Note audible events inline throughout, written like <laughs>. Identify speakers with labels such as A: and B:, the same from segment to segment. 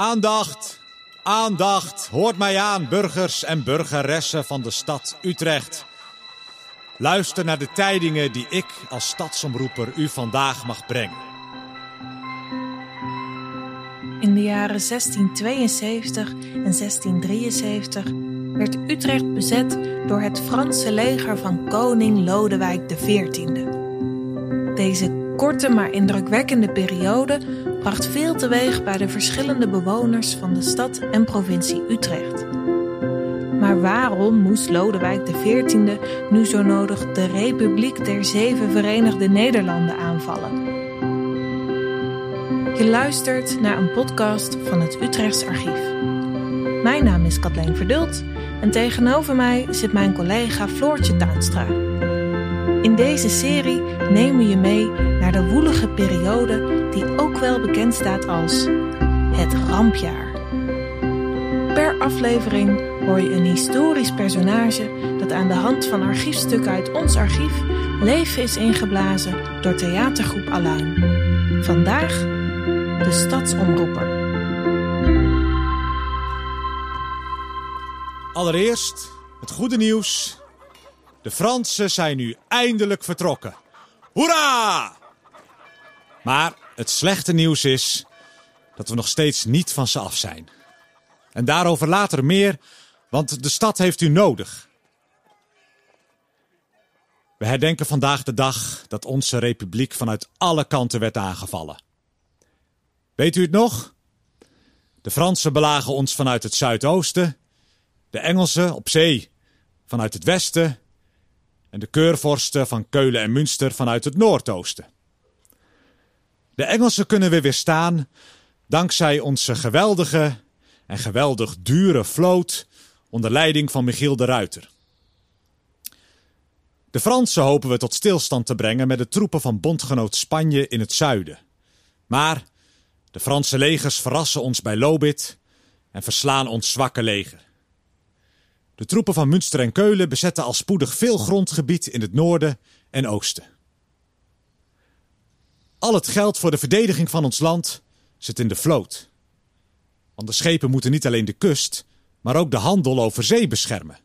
A: Aandacht, aandacht, hoort mij aan, burgers en burgeressen van de stad Utrecht. Luister naar de tijdingen die ik als stadsomroeper u vandaag mag brengen.
B: In de jaren 1672 en 1673 werd Utrecht bezet door het Franse leger van koning Lodewijk XIV. Deze korte maar indrukwekkende periode bracht veel teweeg bij de verschillende bewoners van de stad en provincie Utrecht. Maar waarom moest Lodewijk XIV nu zo nodig de Republiek der Zeven Verenigde Nederlanden aanvallen? Je luistert naar een podcast van het Utrechts Archief. Mijn naam is Kathleen Verdult en tegenover mij zit mijn collega Floortje Tuinstra. In deze serie nemen we je mee naar de woelige periode die ook wel bekend staat als het rampjaar. Per aflevering hoor je een historisch personage dat aan de hand van archiefstukken uit ons archief leven is ingeblazen door theatergroep Aluin. Vandaag de Stadsomroeper.
A: Allereerst het goede nieuws. De Fransen zijn nu eindelijk vertrokken. Hoera! Maar het slechte nieuws is dat we nog steeds niet van ze af zijn. En daarover later meer, want de stad heeft u nodig. We herdenken vandaag de dag dat onze republiek vanuit alle kanten werd aangevallen. Weet u het nog? De Fransen belagen ons vanuit het zuidoosten, de Engelsen op zee vanuit het westen en de keurvorsten van Keulen en Münster vanuit het noordoosten. De Engelsen kunnen we weerstaan dankzij onze geweldige en geweldig dure vloot onder leiding van Michiel de Ruiter. De Fransen hopen we tot stilstand te brengen met de troepen van bondgenoot Spanje in het zuiden. Maar de Franse legers verrassen ons bij Lobit en verslaan ons zwakke leger. De troepen van Münster en Keulen bezetten al spoedig veel grondgebied in het noorden en oosten. Al het geld voor de verdediging van ons land zit in de vloot. Want de schepen moeten niet alleen de kust, maar ook de handel over zee beschermen.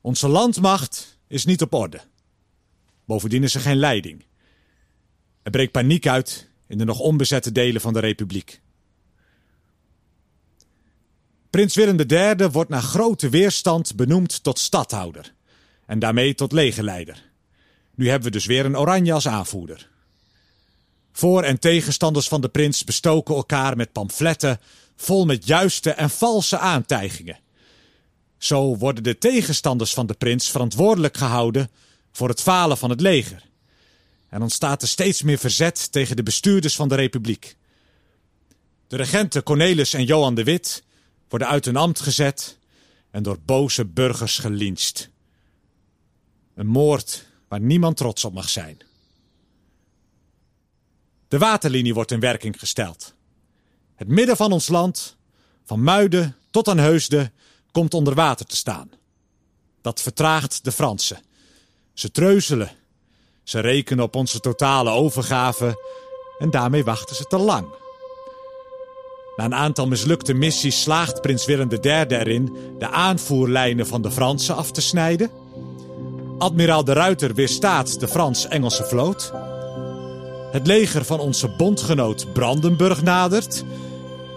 A: Onze landmacht is niet op orde. Bovendien is er geen leiding. Er breekt paniek uit in de nog onbezette delen van de republiek. Prins Willem III wordt na grote weerstand benoemd tot stadhouder en daarmee tot legerleider. Nu hebben we dus weer een oranje als aanvoerder. Voor- en tegenstanders van de prins bestoken elkaar met pamfletten vol met juiste en valse aantijgingen. Zo worden de tegenstanders van de prins verantwoordelijk gehouden voor het falen van het leger. En ontstaat er steeds meer verzet tegen de bestuurders van de republiek. De regenten Cornelis en Johan de Wit worden uit hun ambt gezet en door boze burgers gelincht. Een moord waar niemand trots op mag zijn. De waterlinie wordt in werking gesteld. Het midden van ons land, van Muiden tot aan Heusden, komt onder water te staan. Dat vertraagt de Fransen. Ze treuzelen. Ze rekenen op onze totale overgave en daarmee wachten ze te lang. Na een aantal mislukte missies slaagt prins Willem III erin de aanvoerlijnen van de Fransen af te snijden. Admiraal de Ruiter weerstaat de Frans-Engelse vloot. Het leger van onze bondgenoot Brandenburg nadert.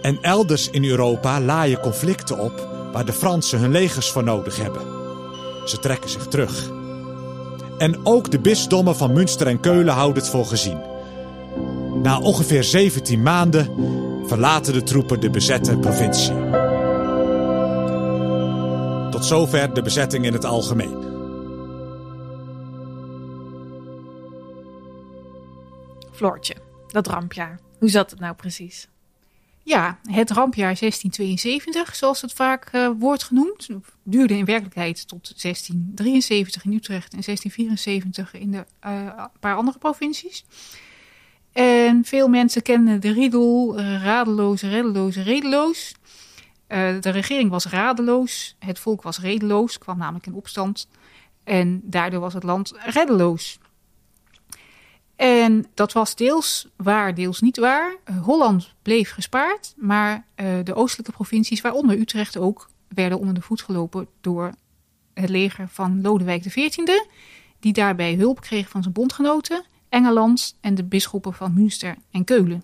A: En elders in Europa laaien conflicten op waar de Fransen hun legers voor nodig hebben. Ze trekken zich terug. En ook de bisdommen van Münster en Keulen houden het voor gezien. Na ongeveer 17 maanden verlaten de troepen de bezette provincie. Tot zover de bezetting in het algemeen.
B: Floortje, dat rampjaar. Hoe zat het nou precies?
C: Ja, het rampjaar 1672, zoals het vaak uh, wordt genoemd, duurde in werkelijkheid tot 1673 in Utrecht en 1674 in de uh, paar andere provincies. En veel mensen kennen de riedel, uh, radeloos, reddeloos, redeloos. de regering was radeloos, het volk was redeloos, kwam namelijk in opstand. En daardoor was het land reddeloos. En dat was deels waar, deels niet waar. Uh, Holland bleef gespaard, maar de oostelijke provincies, waaronder Utrecht ook, werden onder de voet gelopen door het leger van Lodewijk XIV, die daarbij hulp kreeg van zijn bondgenoten, Engeland en de bisschoppen van Münster en Keulen.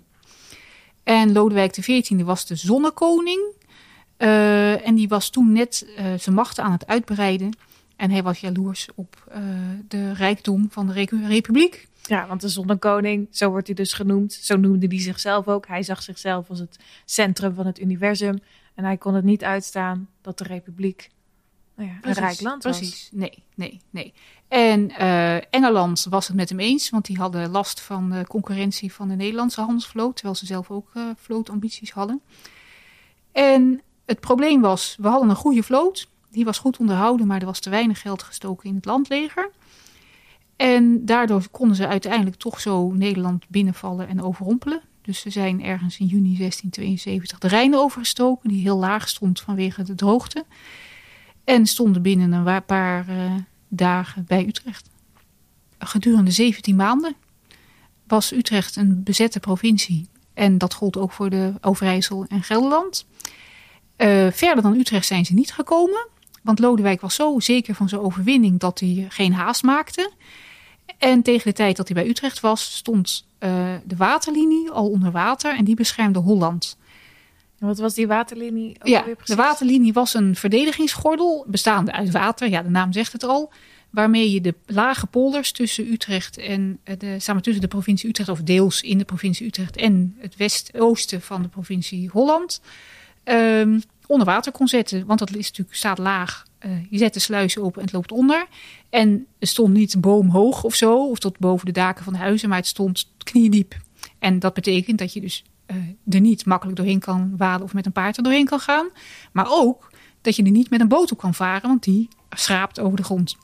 C: En Lodewijk XIV was de zonnekoning. Uh, en die was toen net uh, zijn machten aan het uitbreiden. En hij was jaloers op uh, de rijkdom van de Republiek.
B: Ja, want de zonnekoning, zo wordt hij dus genoemd. Zo noemde hij zichzelf ook. Hij zag zichzelf als het centrum van het universum. En hij kon het niet uitstaan dat de Republiek nou ja, een rijk land
C: was. Precies, nee, nee, nee. En uh, Engeland was het met hem eens, want die hadden last van de concurrentie van de Nederlandse handelsvloot, terwijl ze zelf ook uh, vlootambities hadden. En het probleem was, we hadden een goede vloot, die was goed onderhouden, maar er was te weinig geld gestoken in het landleger. En daardoor konden ze uiteindelijk toch zo Nederland binnenvallen en overrompelen. Dus ze zijn ergens in juni 1672 de Rijn overgestoken, die heel laag stond vanwege de droogte. En stonden binnen een paar uh, dagen bij Utrecht. Gedurende 17 maanden was Utrecht een bezette provincie. En dat gold ook voor de Overijssel en Gelderland. Uh, verder dan Utrecht zijn ze niet gekomen. Want Lodewijk was zo zeker van zijn overwinning dat hij geen haast maakte. En tegen de tijd dat hij bij Utrecht was, stond uh, de waterlinie al onder water en die beschermde Holland.
B: Wat was die waterlinie?
C: ja, de waterlinie was een verdedigingsgordel bestaande uit water. Ja, de naam zegt het al waarmee je de lage polders tussen Utrecht en de, samen tussen de provincie Utrecht, of deels in de provincie Utrecht en het west-oosten van de provincie Holland, um, onder water kon zetten. Want dat is natuurlijk, staat laag. Uh, je zet de sluizen open en het loopt onder. En het stond niet boomhoog of zo, of tot boven de daken van de huizen, maar het stond kniediep. En dat betekent dat je dus er niet makkelijk doorheen kan waden of met een paard er doorheen kan gaan. Maar ook dat je er niet met een boot op kan varen, want die schraapt over de grond.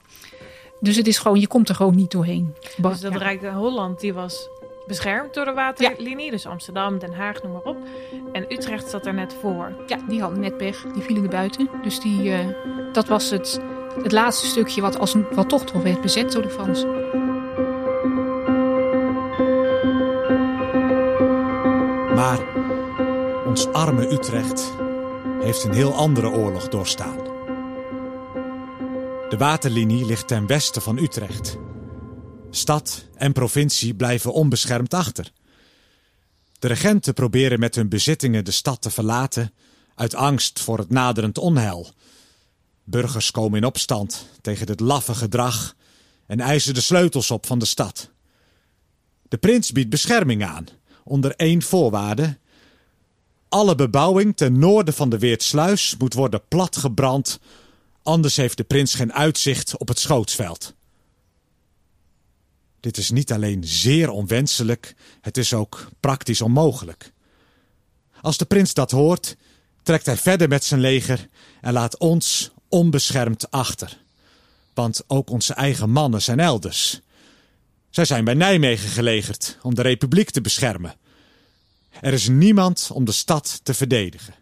C: Dus het is gewoon, je komt er gewoon niet doorheen.
B: Dus dat ja. Rijk Holland, die was beschermd door de waterlinie. Ja. Dus Amsterdam, Den Haag, noem maar op. En Utrecht zat er net voor.
C: Ja, die hadden net pech. Die vielen er buiten. Dus die, uh, dat was het, het laatste stukje wat, als een, wat toch toch werd bezet door de Fransen.
A: Ons arme Utrecht heeft een heel andere oorlog doorstaan. De waterlinie ligt ten westen van Utrecht. Stad en provincie blijven onbeschermd achter. De regenten proberen met hun bezittingen de stad te verlaten uit angst voor het naderend onheil. Burgers komen in opstand tegen dit laffe gedrag en eisen de sleutels op van de stad. De prins biedt bescherming aan, onder één voorwaarde. Alle bebouwing ten noorden van de Weertsluis moet worden platgebrand Anders heeft de prins geen uitzicht op het schootsveld. Dit is niet alleen zeer onwenselijk, het is ook praktisch onmogelijk. Als de prins dat hoort, trekt hij verder met zijn leger en laat ons onbeschermd achter. Want ook onze eigen mannen zijn elders. Zij zijn bij Nijmegen gelegerd om de republiek te beschermen. Er is niemand om de stad te verdedigen.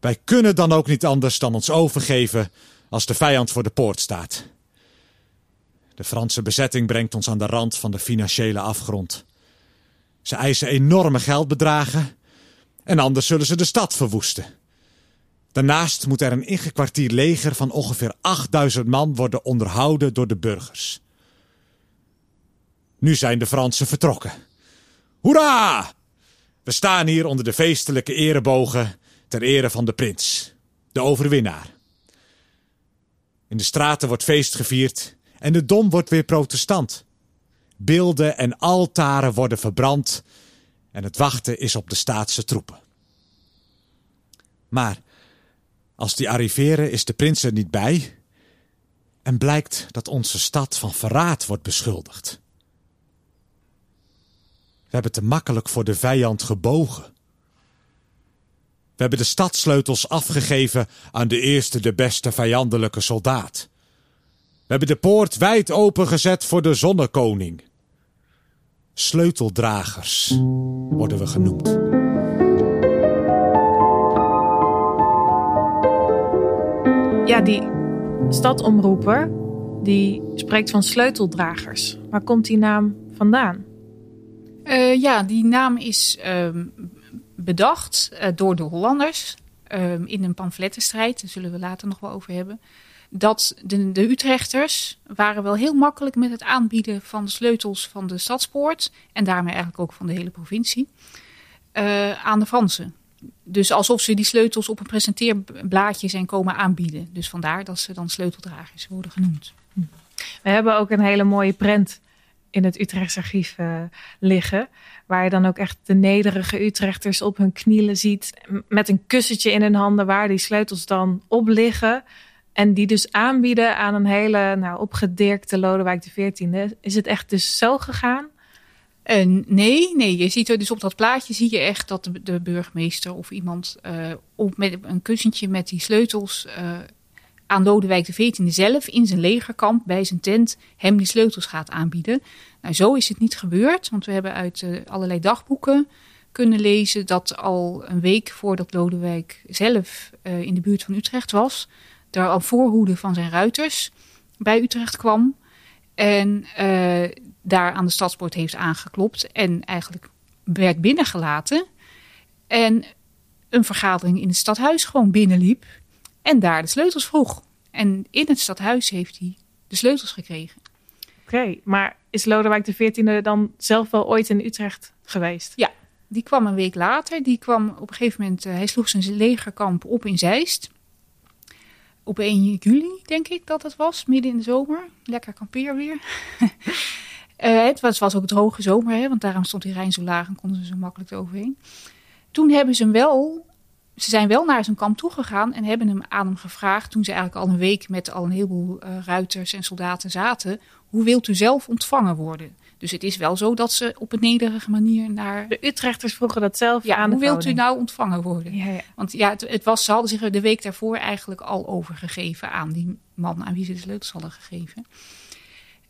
A: Wij kunnen dan ook niet anders dan ons overgeven als de vijand voor de poort staat. De Franse bezetting brengt ons aan de rand van de financiële afgrond. Ze eisen enorme geldbedragen en anders zullen ze de stad verwoesten. Daarnaast moet er een ingekwartierd leger van ongeveer 8000 man worden onderhouden door de burgers. Nu zijn de Fransen vertrokken. Hoera! We staan hier onder de feestelijke erebogen ter ere van de prins, de overwinnaar. In de straten wordt feest gevierd en de dom wordt weer protestant. Beelden en altaren worden verbrand en het wachten is op de staatse troepen. Maar als die arriveren is de prins er niet bij en blijkt dat onze stad van verraad wordt beschuldigd. We hebben te makkelijk voor de vijand gebogen. We hebben de stadssleutels afgegeven aan de eerste de beste vijandelijke soldaat. We hebben de poort wijd opengezet voor de zonnekoning. Sleuteldragers worden we genoemd.
B: Ja, die stadomroeper die spreekt van sleuteldragers. Waar komt die naam vandaan?
C: Uh, ja, die naam is ehm, bedacht uh, door de Hollanders um, in een pamflettenstrijd. Daar zullen we later nog wel over hebben. Dat de, de, Utrechters waren wel heel makkelijk met het aanbieden van de sleutels van de stadspoort. En daarmee eigenlijk ook van de hele provincie. Uh, aan de Fransen. Dus alsof ze die sleutels op een presenteerblaadje zijn komen aanbieden. Dus vandaar dat ze dan sleuteldragers worden genoemd.
B: We hebben ook een hele mooie prent in het Utrechts archief uh, liggen. Waar je dan ook echt de nederige Utrechters op hun knielen ziet. Met een kussentje in hun handen waar die sleutels dan op liggen. En die dus aanbieden aan een hele nou, opgedirkte Lodewijk XIV. Is het echt dus zo gegaan?
C: Uh, nee, nee, je ziet er dus op dat plaatje zie je echt dat de, burgemeester of iemand uh, op met een kussentje met die sleutels aan Lodewijk XIV zelf in zijn legerkamp bij zijn tent hem die sleutels gaat aanbieden. Nou, zo is het niet gebeurd, want we hebben uit uh, allerlei dagboeken kunnen lezen dat al een week voordat Lodewijk zelf uh, in de buurt van Utrecht was, er al voorhoede van zijn ruiters bij Utrecht kwam en uh, daar aan de stadspoort heeft aangeklopt en eigenlijk werd binnengelaten en een vergadering in het stadhuis gewoon binnenliep en daar de sleutels vroeg. En in het stadhuis heeft hij de sleutels gekregen.
B: Oké, okay, maar is Lodewijk XIV dan zelf wel ooit in Utrecht geweest?
C: Ja, die kwam een week later. Die kwam op een gegeven moment, uh, hij sloeg zijn legerkamp op in Zeist. Op 1 juli, denk ik dat het was, midden in de zomer. Lekker kampeerweer. uh, <laughs> het was, was ook droge zomer, hè, want daarom stond die Rijn zo laag en konden ze zo makkelijk overheen. Toen hebben ze hem wel ze zijn wel naar zijn kamp toegegaan en hebben hem aan hem gevraagd, toen ze eigenlijk al een week met al een heleboel uh, ruiters en soldaten zaten, hoe wilt u zelf ontvangen worden? Dus het is wel zo dat ze op een nederige manier naar...
B: De Utrechters vroegen dat zelf
C: ja,
B: aan
C: hoe wilt u nou ontvangen worden? Ja, ja. Want ja, het, het, was, ze hadden zich de week daarvoor eigenlijk al overgegeven aan die man aan wie ze de sleutels hadden gegeven.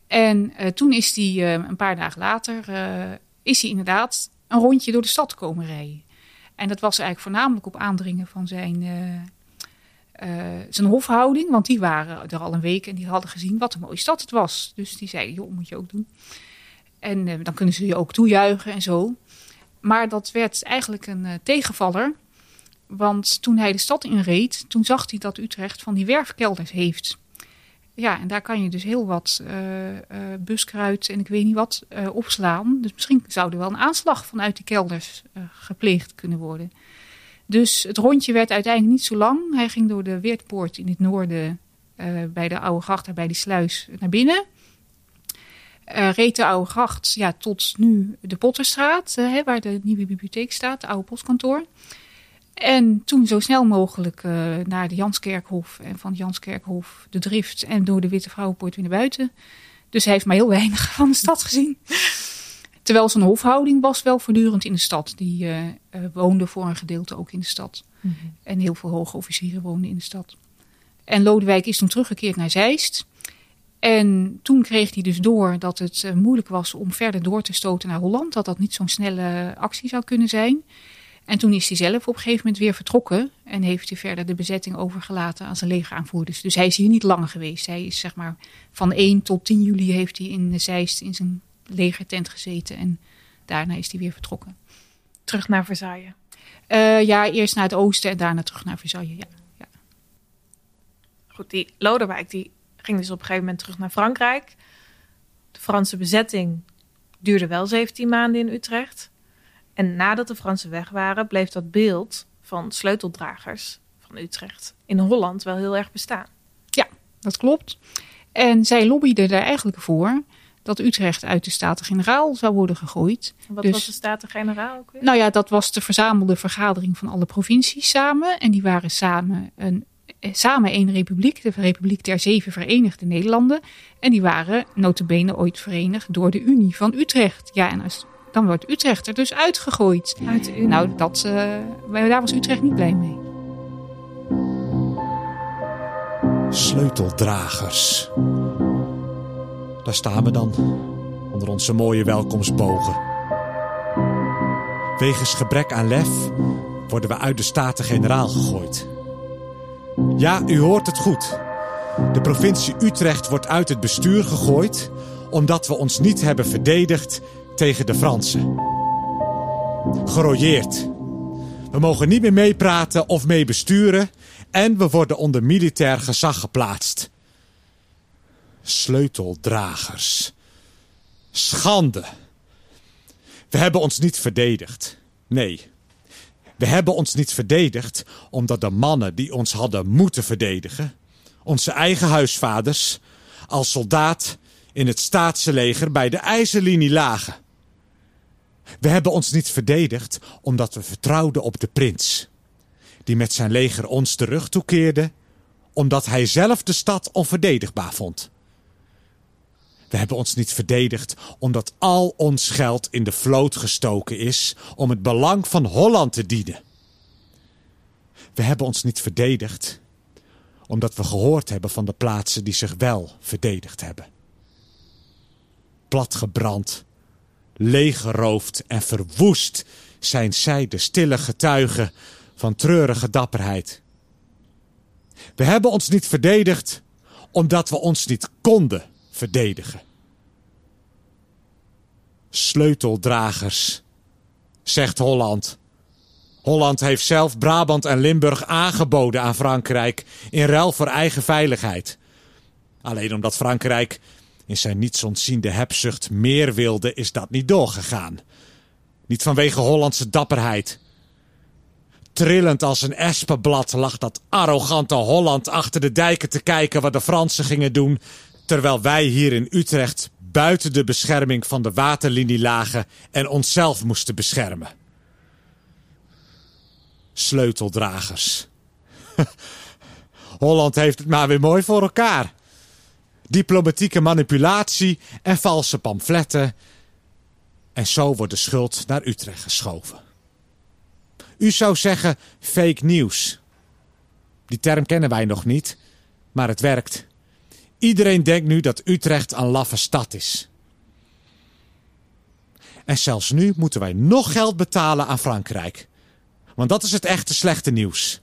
C: En uh, toen is hij uh, een paar dagen later, uh, is hij inderdaad een rondje door de stad komen rijden. En dat was eigenlijk voornamelijk op aandringen van zijn, uh, uh, zijn hofhouding. Want die waren er al een week en die hadden gezien wat een mooie stad het was. Dus die zeiden, joh, moet je ook doen. En uh, dan kunnen ze je ook toejuichen en zo. Maar dat werd eigenlijk een tegenvaller. Want toen hij de stad inreed, toen zag hij dat Utrecht van die werfkelders heeft. Ja, en daar kan je dus heel wat uh, buskruid en ik weet niet wat uh, opslaan. Dus misschien zou er wel een aanslag vanuit die kelders gepleegd kunnen worden. Dus het rondje werd uiteindelijk niet zo lang. Hij ging door de Weertpoort in het noorden bij de Oude Gracht, bij die sluis, naar binnen. reed de Oude Gracht ja, tot nu de Potterstraat, hè, waar de nieuwe bibliotheek staat, het oude postkantoor. En toen zo snel mogelijk uh, naar de Janskerkhof en van Janskerkhof de Drift en door de Witte Vrouwenpoort weer naar buiten. Dus hij heeft maar heel weinig <laughs> van de stad gezien. Terwijl zijn hofhouding was wel voortdurend in de stad. Die uh, uh, woonde voor een gedeelte ook in de stad. Mm -hmm. En heel veel hoge officieren woonden in de stad. En Lodewijk is toen teruggekeerd naar Zeist. En toen kreeg hij dus door dat het uh, moeilijk was om verder door te stoten naar Holland. Dat dat niet zo'n snelle actie zou kunnen zijn. En toen is hij zelf op een gegeven moment weer vertrokken. En heeft hij verder de bezetting overgelaten aan zijn legeraanvoerders. Dus hij is hier niet lang geweest. Hij is zeg maar van 1 tot 10 juli heeft hij in Zeist in zijn legertent gezeten. En daarna is hij weer vertrokken.
B: Terug naar Versailles?
C: Uh, ja, eerst naar het oosten en daarna terug naar Versailles, ja. ja.
B: Goed, die Lodewijk die ging dus op een gegeven moment terug naar Frankrijk. De Franse bezetting duurde wel 17 maanden in Utrecht. En nadat de Fransen weg waren, bleef dat beeld van sleuteldragers van Utrecht in Holland wel heel erg bestaan.
C: Ja, dat klopt. En zij lobbyden er eigenlijk voor dat Utrecht uit de Staten-Generaal zou worden gegooid.
B: Wat dus, was de Staten-Generaal ook weer?
C: Nou ja, dat was de verzamelde vergadering van alle provincies samen. En die waren samen een, samen één republiek, de Republiek der Zeven Verenigde Nederlanden. En die waren notabene ooit verenigd door de Unie van Utrecht. Ja, en als dan wordt Utrecht er dus uitgegooid.
B: Uit.
C: Nou, dat, uh, daar was Utrecht niet blij mee.
A: Sleuteldragers. Daar staan we dan, onder onze mooie welkomstbogen. Wegens gebrek aan lef worden we uit de Staten-Generaal gegooid. Ja, u hoort het goed. De provincie Utrecht wordt uit het bestuur gegooid omdat we ons niet hebben verdedigd tegen de Fransen. Gerooieerd. We mogen niet meer meepraten of mee besturen en we worden onder militair gezag geplaatst. Sleuteldragers. Schande. We hebben ons niet verdedigd. Nee. We hebben ons niet verdedigd omdat de mannen die ons hadden moeten verdedigen, onze eigen huisvaders, als soldaat in het staatse leger bij de ijzerlinie lagen. We hebben ons niet verdedigd omdat we vertrouwden op de prins, die met zijn leger ons de rug toekeerde, omdat hij zelf de stad onverdedigbaar vond. We hebben ons niet verdedigd omdat al ons geld in de vloot gestoken is om het belang van Holland te dienen. We hebben ons niet verdedigd omdat we gehoord hebben van de plaatsen die zich wel verdedigd hebben. Platgebrand, leeggeroofd en verwoest zijn zij de stille getuigen van treurige dapperheid. We hebben ons niet verdedigd omdat we ons niet konden verdedigen. Sleuteldragers, zegt Holland. Holland heeft zelf Brabant en Limburg aangeboden aan Frankrijk in ruil voor eigen veiligheid. Alleen omdat Frankrijk in zijn niets ontziende hebzucht meer wilde, is dat niet doorgegaan. Niet vanwege Hollandse dapperheid. Trillend als een espenblad lag dat arrogante Holland achter de dijken te kijken wat de Fransen gingen doen, terwijl wij hier in Utrecht buiten de bescherming van de waterlinie lagen en onszelf moesten beschermen. Sleuteldragers. <laughs> Holland heeft het maar weer mooi voor elkaar. Diplomatieke manipulatie en valse pamfletten. En zo wordt de schuld naar Utrecht geschoven. U zou zeggen fake news. Die term kennen wij nog niet, maar het werkt. Iedereen denkt nu dat Utrecht een laffe stad is. En zelfs nu moeten wij nog geld betalen aan Frankrijk. Want dat is het echte slechte nieuws.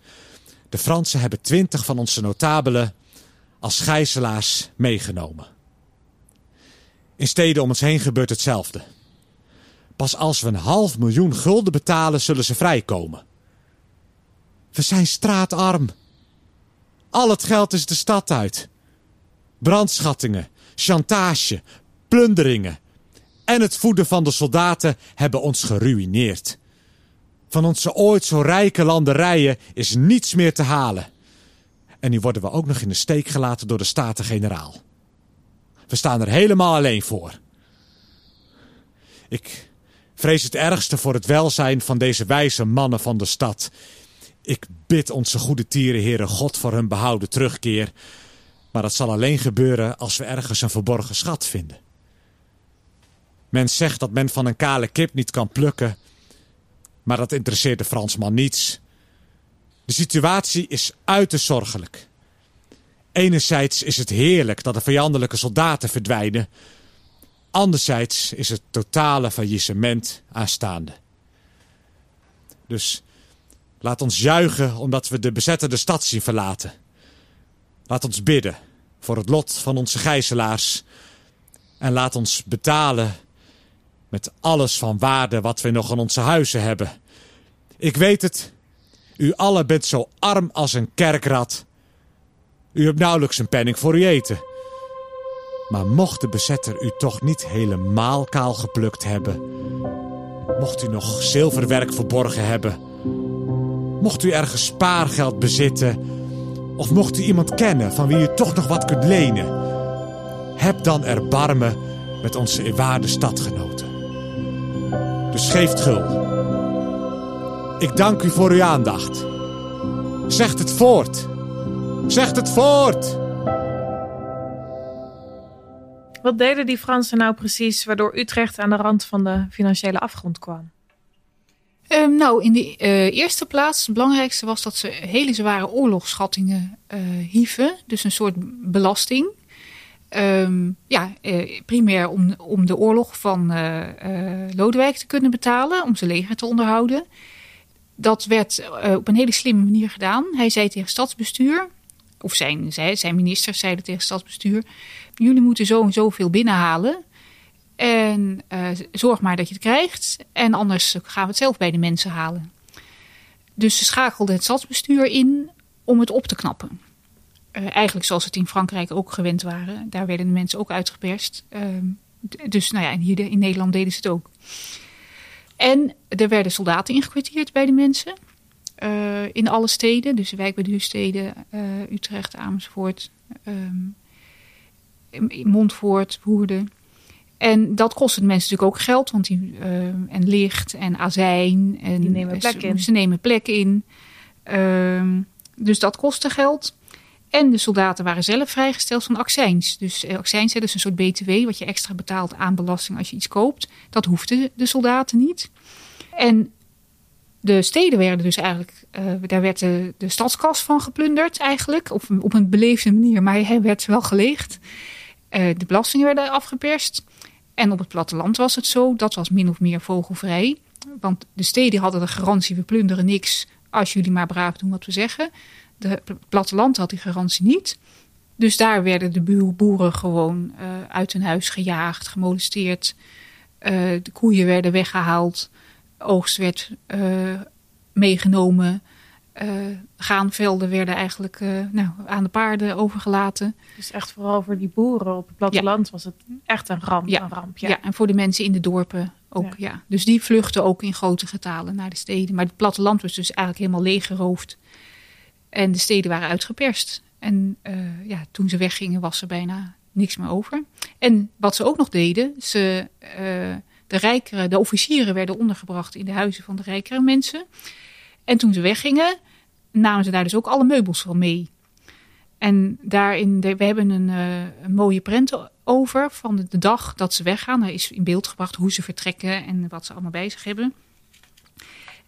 A: De Fransen hebben twintig van onze notabelen als gijzelaars meegenomen. In steden om ons heen gebeurt hetzelfde. Pas als we een half miljoen gulden betalen, zullen ze vrijkomen. We zijn straatarm. Al het geld is de stad uit. Brandschattingen, chantage, plunderingen en het voeden van de soldaten hebben ons geruïneerd. Van onze ooit zo rijke landerijen is niets meer te halen. En nu worden we ook nog in de steek gelaten door de Staten-Generaal. We staan er helemaal alleen voor. Ik vrees het ergste voor het welzijn van deze wijze mannen van de stad. Ik bid onze goede tieren, God, voor hun behouden terugkeer. Maar dat zal alleen gebeuren als we ergens een verborgen schat vinden. Men zegt dat men van een kale kip niet kan plukken. Maar dat interesseert de Fransman niets. De situatie is uiterst zorgelijk. Enerzijds is het heerlijk dat de vijandelijke soldaten verdwijnen. Anderzijds is het totale faillissement aanstaande. Dus laat ons juichen omdat we de bezette stad zien verlaten. Laat ons bidden voor het lot van onze gijzelaars. En laat ons betalen met alles van waarde wat we nog in onze huizen hebben. Ik weet het, u allen bent zo arm als een kerkrat. U hebt nauwelijks een penning voor uw eten. Maar mocht de bezetter u toch niet helemaal kaal geplukt hebben, mocht u nog zilverwerk verborgen hebben, mocht u ergens spaargeld bezitten, of mocht u iemand kennen van wie u toch nog wat kunt lenen, heb dan erbarmen met onze eerwaarde stadgenoten. Dus geeft gul. Ik dank u voor uw aandacht. Zegt het voort. Zegt het voort.
B: Wat deden die Fransen nou precies waardoor Utrecht aan de rand van de financiële afgrond kwam?
C: Um, nou, in de uh, eerste plaats, het belangrijkste was dat ze hele zware oorlogsschattingen uh, hieven. Dus een soort belasting. Um, ja, uh, primair om, om de oorlog van Lodewijk te kunnen betalen, om zijn leger te onderhouden. Dat werd op een hele slimme manier gedaan. Hij zei tegen stadsbestuur, of zijn, zijn ministers zeiden tegen stadsbestuur: Jullie moeten zo en zoveel binnenhalen. En uh, zorg maar dat je het krijgt. En anders gaan we het zelf bij de mensen halen. Dus ze schakelden het stadsbestuur in om het op te knappen. Uh, eigenlijk zoals het in Frankrijk ook gewend waren. Daar werden de mensen ook uitgeperst. Uh, dus nou ja, en hier in Nederland deden ze het ook. En er werden soldaten ingekwartierd bij de mensen. Uh, in alle steden. Dus Wijk bij de Utrecht, Amersfoort, um, Montfoort, Woerden. En dat kostte de mensen natuurlijk ook geld, want die, uh, en licht en azijn. En
B: die nemen plek
C: ze,
B: in.
C: Ze nemen plek in. Uh, dus dat kostte geld. En de soldaten waren zelf vrijgesteld van accijns. Dus uh, accijns is dus een soort btw, wat je extra betaalt aan belasting als je iets koopt. Dat hoefden de soldaten niet. En de steden werden dus eigenlijk, uh, daar werd de, de stadskas van geplunderd eigenlijk. Op, op een beleefde manier, maar hij werd wel geleegd. Uh, de belastingen werden afgeperst. En op het platteland was het zo, dat was min of meer vogelvrij. Want de steden hadden de garantie, we plunderen niks als jullie maar braaf doen wat we zeggen. Het platteland had die garantie niet. Dus daar werden de boeren gewoon uh, uit hun huis gejaagd, gemolesteerd. Uh, de koeien werden weggehaald. Oogst werd uh, meegenomen. Graanvelden werden eigenlijk nou, aan de paarden overgelaten.
B: Dus echt vooral voor die boeren op het platteland ja. was het echt een ramp.
C: Ja.
B: Een ramp
C: ja. ja. en voor de mensen in de dorpen ook. Ja. ja. Dus die vluchten ook in grote getalen naar de steden. Maar het platteland was dus eigenlijk helemaal leeggeroofd. En de steden waren uitgeperst. En uh, ja, toen ze weggingen was er bijna niks meer over. En wat ze ook nog deden, ze, de rijkere, de officieren werden ondergebracht in de huizen van de rijkere mensen. En toen ze weggingen, namen ze daar dus ook alle meubels van mee. En daarin, we hebben een, uh, een mooie prent over van de, de, dag dat ze weggaan. Er is in beeld gebracht hoe ze vertrekken en wat ze allemaal bij zich hebben.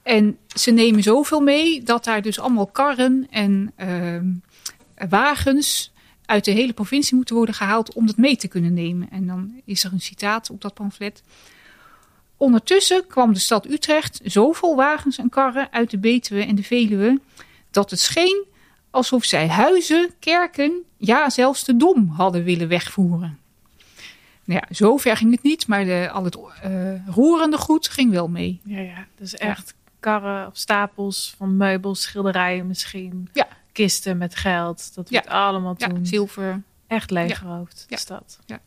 C: En ze nemen zoveel mee dat daar dus allemaal karren en uh, wagens uit de hele provincie moeten worden gehaald om dat mee te kunnen nemen. En dan is er een citaat op dat pamflet. Ondertussen kwam de stad Utrecht zo vol wagens en karren uit de Betuwe en de Veluwe dat het scheen alsof zij huizen, kerken, ja zelfs de dom hadden willen wegvoeren. Nou ja, zo ver ging het niet, maar de, al het uh, roerende goed ging wel mee.
B: Ja, ja dus echt ja. Karren of stapels van meubels, schilderijen misschien,
C: ja.
B: kisten met geld. Dat werd
C: ja.
B: allemaal toen
C: zilver.
B: echt leeggeroofd, de stad.
C: Ja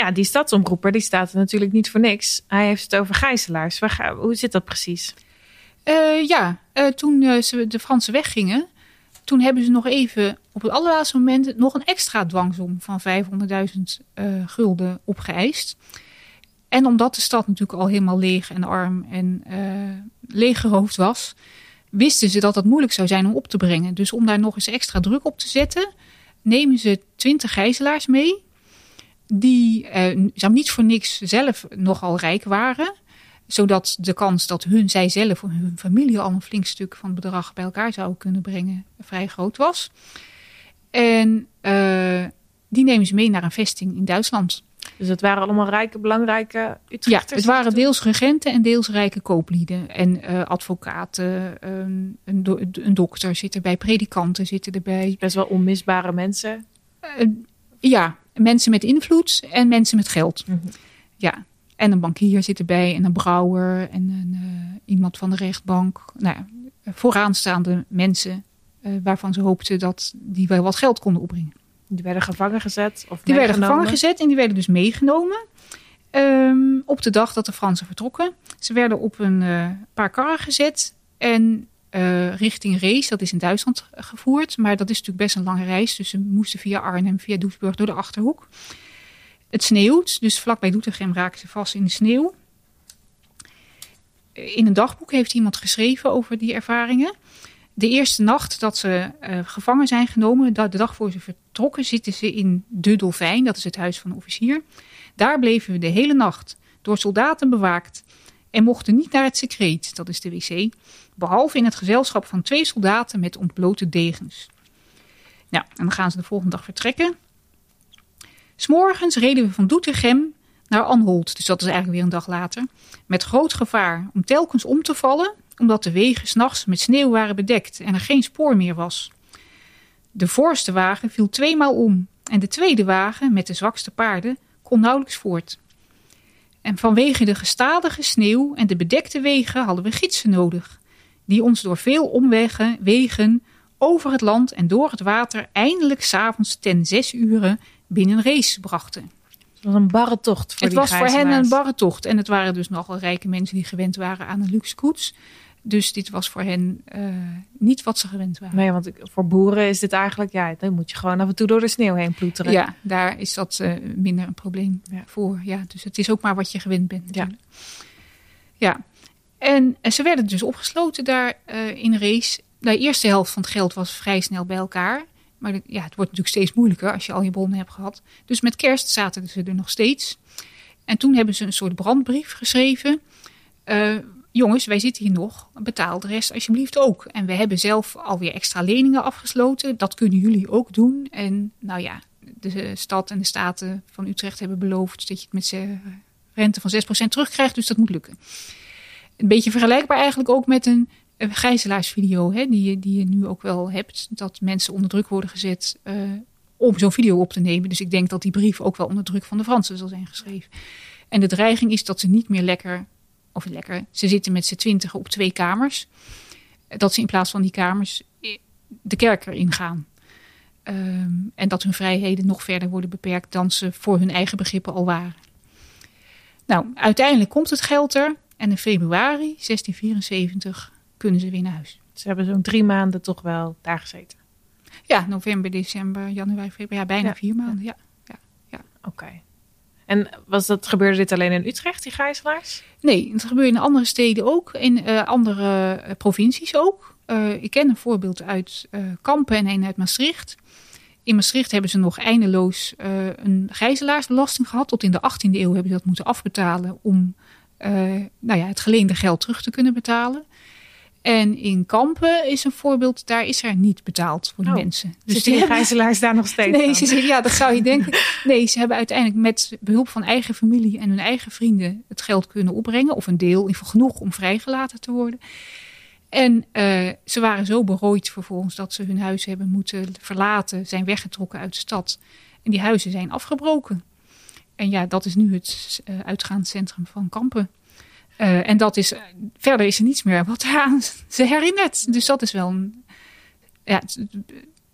B: ja, die stadsomroeper die staat er natuurlijk niet voor niks. Hij heeft het over gijzelaars. Waar, hoe zit dat precies?
C: Uh, ja, uh, toen uh, ze de Fransen weggingen, toen hebben ze nog even op het allerlaatste moment nog een extra dwangsom van 500.000 gulden opgeëist. En omdat de stad natuurlijk al helemaal leeg en arm en leeggeroofd was, wisten ze dat het moeilijk zou zijn om op te brengen. Dus om daar nog eens extra druk op te zetten, nemen ze 20 gijzelaars mee die uh, niet voor niks zelf nogal rijk waren. Zodat de kans dat hun, zij zelf of hun familie al een flink stuk van het bedrag bij elkaar zouden kunnen brengen vrij groot was. En uh, die nemen ze mee naar een vesting in Duitsland.
B: Dus het waren allemaal rijke, belangrijke
C: Utrechters? Ja, het waren deels regenten en deels rijke kooplieden. En uh, advocaten, um, een, do een, dokter zit erbij, predikanten zitten erbij.
B: Best wel onmisbare mensen?
C: Uh, ja, mensen met invloed en mensen met geld.
B: Mm -hmm.
C: Ja, en een bankier zit erbij en een brouwer en een, uh, iemand van de rechtbank. Nou, vooraanstaande mensen waarvan ze hoopten dat die wel wat geld konden opbrengen.
B: Die werden gevangen gezet? Of
C: die werden gevangen gezet en die werden dus meegenomen. Um, op de dag dat de Fransen vertrokken. Ze werden op een uh, paar karren gezet en uh, richting Rees, dat is in Duitsland gevoerd. Maar dat is natuurlijk best een lange reis. Dus ze moesten via Arnhem, via Doesburg door de Achterhoek. Het sneeuwt, dus vlakbij Doetinchem raken ze vast in de sneeuw. In een dagboek heeft iemand geschreven over die ervaringen. De eerste nacht dat ze uh, gevangen zijn genomen, de dag voor ze vertrokken, zitten ze in De Dolfijn, dat is het huis van de officier. Daar bleven we de hele nacht door soldaten bewaakt en mochten niet naar het secreet, dat is de wc, behalve in het gezelschap van twee soldaten met ontblote degens. Nou, en dan gaan ze de volgende dag vertrekken. S'morgens reden we van Doetinchem naar Anholt, dus dat is eigenlijk weer een dag later, met groot gevaar om telkens om te vallen, omdat de wegen s'nachts met sneeuw waren bedekt en er geen spoor meer was. De voorste wagen viel tweemaal om en de tweede wagen, met de zwakste paarden, kon nauwelijks voort. En vanwege de gestadige sneeuw en de bedekte wegen hadden we gidsen nodig, die ons door veel omwegen, wegen, over het land en door het water eindelijk s'avonds ten zes uren binnen race brachten.
B: Het was een barre tocht voor
C: het was voor hen een barre tocht. En het waren dus nogal rijke mensen die gewend waren aan een luxe koets. Dus dit was voor hen eh, niet wat ze gewend waren.
B: Nee, want voor boeren is dit eigenlijk, ja, dan moet je gewoon af en toe door de sneeuw heen ploeteren.
C: Ja, daar is dat eh, minder een probleem
B: Ja.
C: voor. Ja, dus het is ook maar wat je gewend bent
B: Ja.
C: natuurlijk. Ja, En, en ze werden dus opgesloten daar eh, in race. De eerste helft van het geld was vrij snel bij elkaar. Maar de- ja, het wordt natuurlijk steeds moeilijker als je al je bronnen hebt gehad. Dus met kerst zaten ze er nog steeds. En toen hebben ze een soort brandbrief geschreven. Jongens, wij zitten hier nog. Betaal de rest alsjeblieft ook. En we hebben zelf alweer extra leningen afgesloten. Dat kunnen jullie ook doen. En nou ja, de stad en de staten van Utrecht hebben beloofd dat je het met rente van 6% terugkrijgt. Dus dat moet lukken. Een beetje vergelijkbaar eigenlijk ook met een, een gijzelaarsvideo, hè, die, je, die je nu ook wel hebt. Dat mensen onder druk worden gezet eh, om zo'n video op te nemen. Dus ik denk dat die brief ook wel onder druk van de Fransen zal zijn geschreven. En de dreiging is dat ze niet meer lekker, of lekker, ze zitten met z'n twintigen op twee kamers. Dat ze in plaats van die kamers de kerk erin gaan. Ehm, en dat hun vrijheden nog verder worden beperkt dan ze voor hun eigen begrippen al waren. Nou, uiteindelijk komt het geld er. En in februari 1674 kunnen ze weer naar huis.
B: Ze hebben zo'n drie maanden toch wel daar gezeten.
C: Ja, november, december, januari, februari. Ja, bijna
B: Ja.
C: vier maanden. Ja.
B: Oké. En was dat, gebeurde dit alleen in Utrecht, die gijzelaars?
C: Nee, het gebeurt in andere steden ook. In eh, andere eh, provincies ook. Eh, ik ken een voorbeeld uit Kampen en een uit Maastricht. In Maastricht hebben ze nog eindeloos een gijzelaarsbelasting gehad. Tot in de 18e eeuw hebben ze dat moeten afbetalen om nou ja, het geleende geld terug te kunnen betalen. En in Kampen is een voorbeeld, daar is er niet betaald voor de
B: Oh,
C: mensen.
B: Dus
C: die
B: die
C: hebben-
B: gijzelaars daar nog steeds
C: Nee, ze zeggen, ja, dat zou je denken. <laughs> Nee, ze hebben uiteindelijk met behulp van eigen familie en hun eigen vrienden het geld kunnen opbrengen. Of een deel, in ieder geval genoeg om vrijgelaten te worden. En eh, ze waren zo berooid vervolgens dat ze hun huis hebben moeten verlaten, zijn weggetrokken uit de stad. En die huizen zijn afgebroken. En ja, dat is nu het eh uitgaanscentrum van Kampen. Eh, en dat is, verder is er niets meer wat aan <laughs> ze herinnert. Dus dat is wel een, ja, het,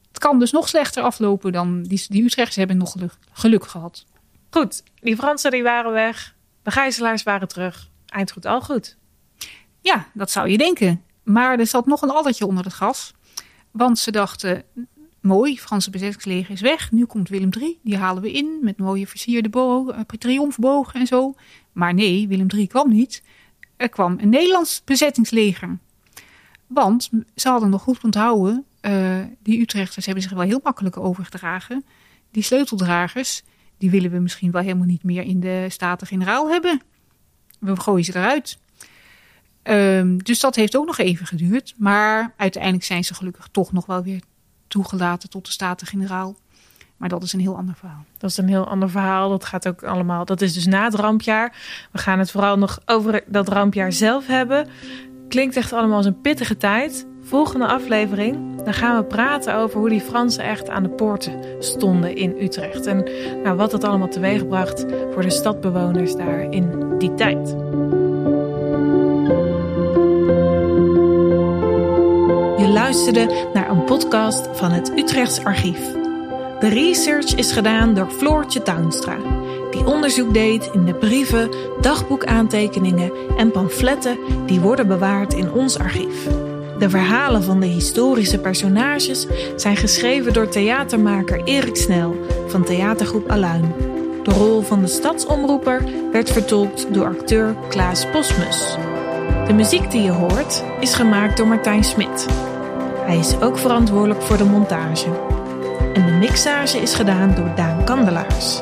C: het kan dus nog slechter aflopen dan die, die Utrechtse hebben nog geluk, geluk gehad.
B: Goed, die Fransen die waren weg. De gijzelaars waren terug. Eind goed, al goed.
C: Ja, dat zou je denken. Maar er zat nog een addertje onder het gas. Want ze dachten, mooi, Franse bezettingsleger is weg. Nu komt Willem III, die halen we in met mooie versierde bo- eh, triomfbogen en zo. Maar nee, Willem III kwam niet. Er kwam een Nederlands bezettingsleger. Want ze hadden nog goed onthouden, eh, die Utrechters hebben zich wel heel makkelijk overgedragen. Die sleuteldragers, die willen we misschien wel helemaal niet meer in de Staten-Generaal hebben. We gooien ze eruit. Ehm, dus dat heeft ook nog even geduurd. Maar uiteindelijk zijn ze gelukkig toch nog wel weer toegelaten tot de Staten-Generaal. Maar dat is een heel ander verhaal.
B: Dat is een heel ander verhaal. Dat gaat ook allemaal. Dat is dus na het rampjaar. We gaan het vooral nog over dat rampjaar zelf hebben. Klinkt echt allemaal als een pittige tijd. Volgende aflevering, dan gaan we praten over hoe die Fransen echt aan de poorten stonden in Utrecht. En nou, wat dat allemaal teweegbracht voor de stadbewoners daar in die tijd. Je luisterde naar een podcast van het Utrechts Archief. De research is gedaan door Floortje Tuinstra, die onderzoek deed in de brieven, dagboekaantekeningen en pamfletten die worden bewaard in ons archief. De verhalen van de historische personages zijn geschreven door theatermaker Erik Snel van theatergroep Aluin. De rol van de stadsomroeper werd vertolkt door acteur Klaas Posmus. De muziek die je hoort is gemaakt door Martijn Smit. Hij is ook verantwoordelijk voor de montage. En de mixage is gedaan door Daan Kandelaars.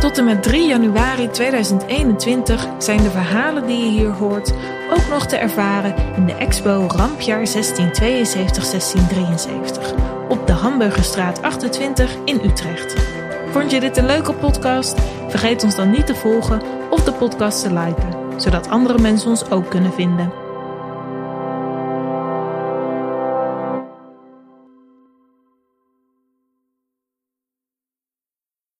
B: Tot en met 3 januari 2021 zijn de verhalen die je hier hoort ook nog te ervaren in de expo Rampjaar 1672-1673 op de Hamburgerstraat 28 in Utrecht. Vond je dit een leuke podcast? Vergeet ons dan niet te volgen of de podcast te liken, zodat andere mensen ons ook kunnen vinden.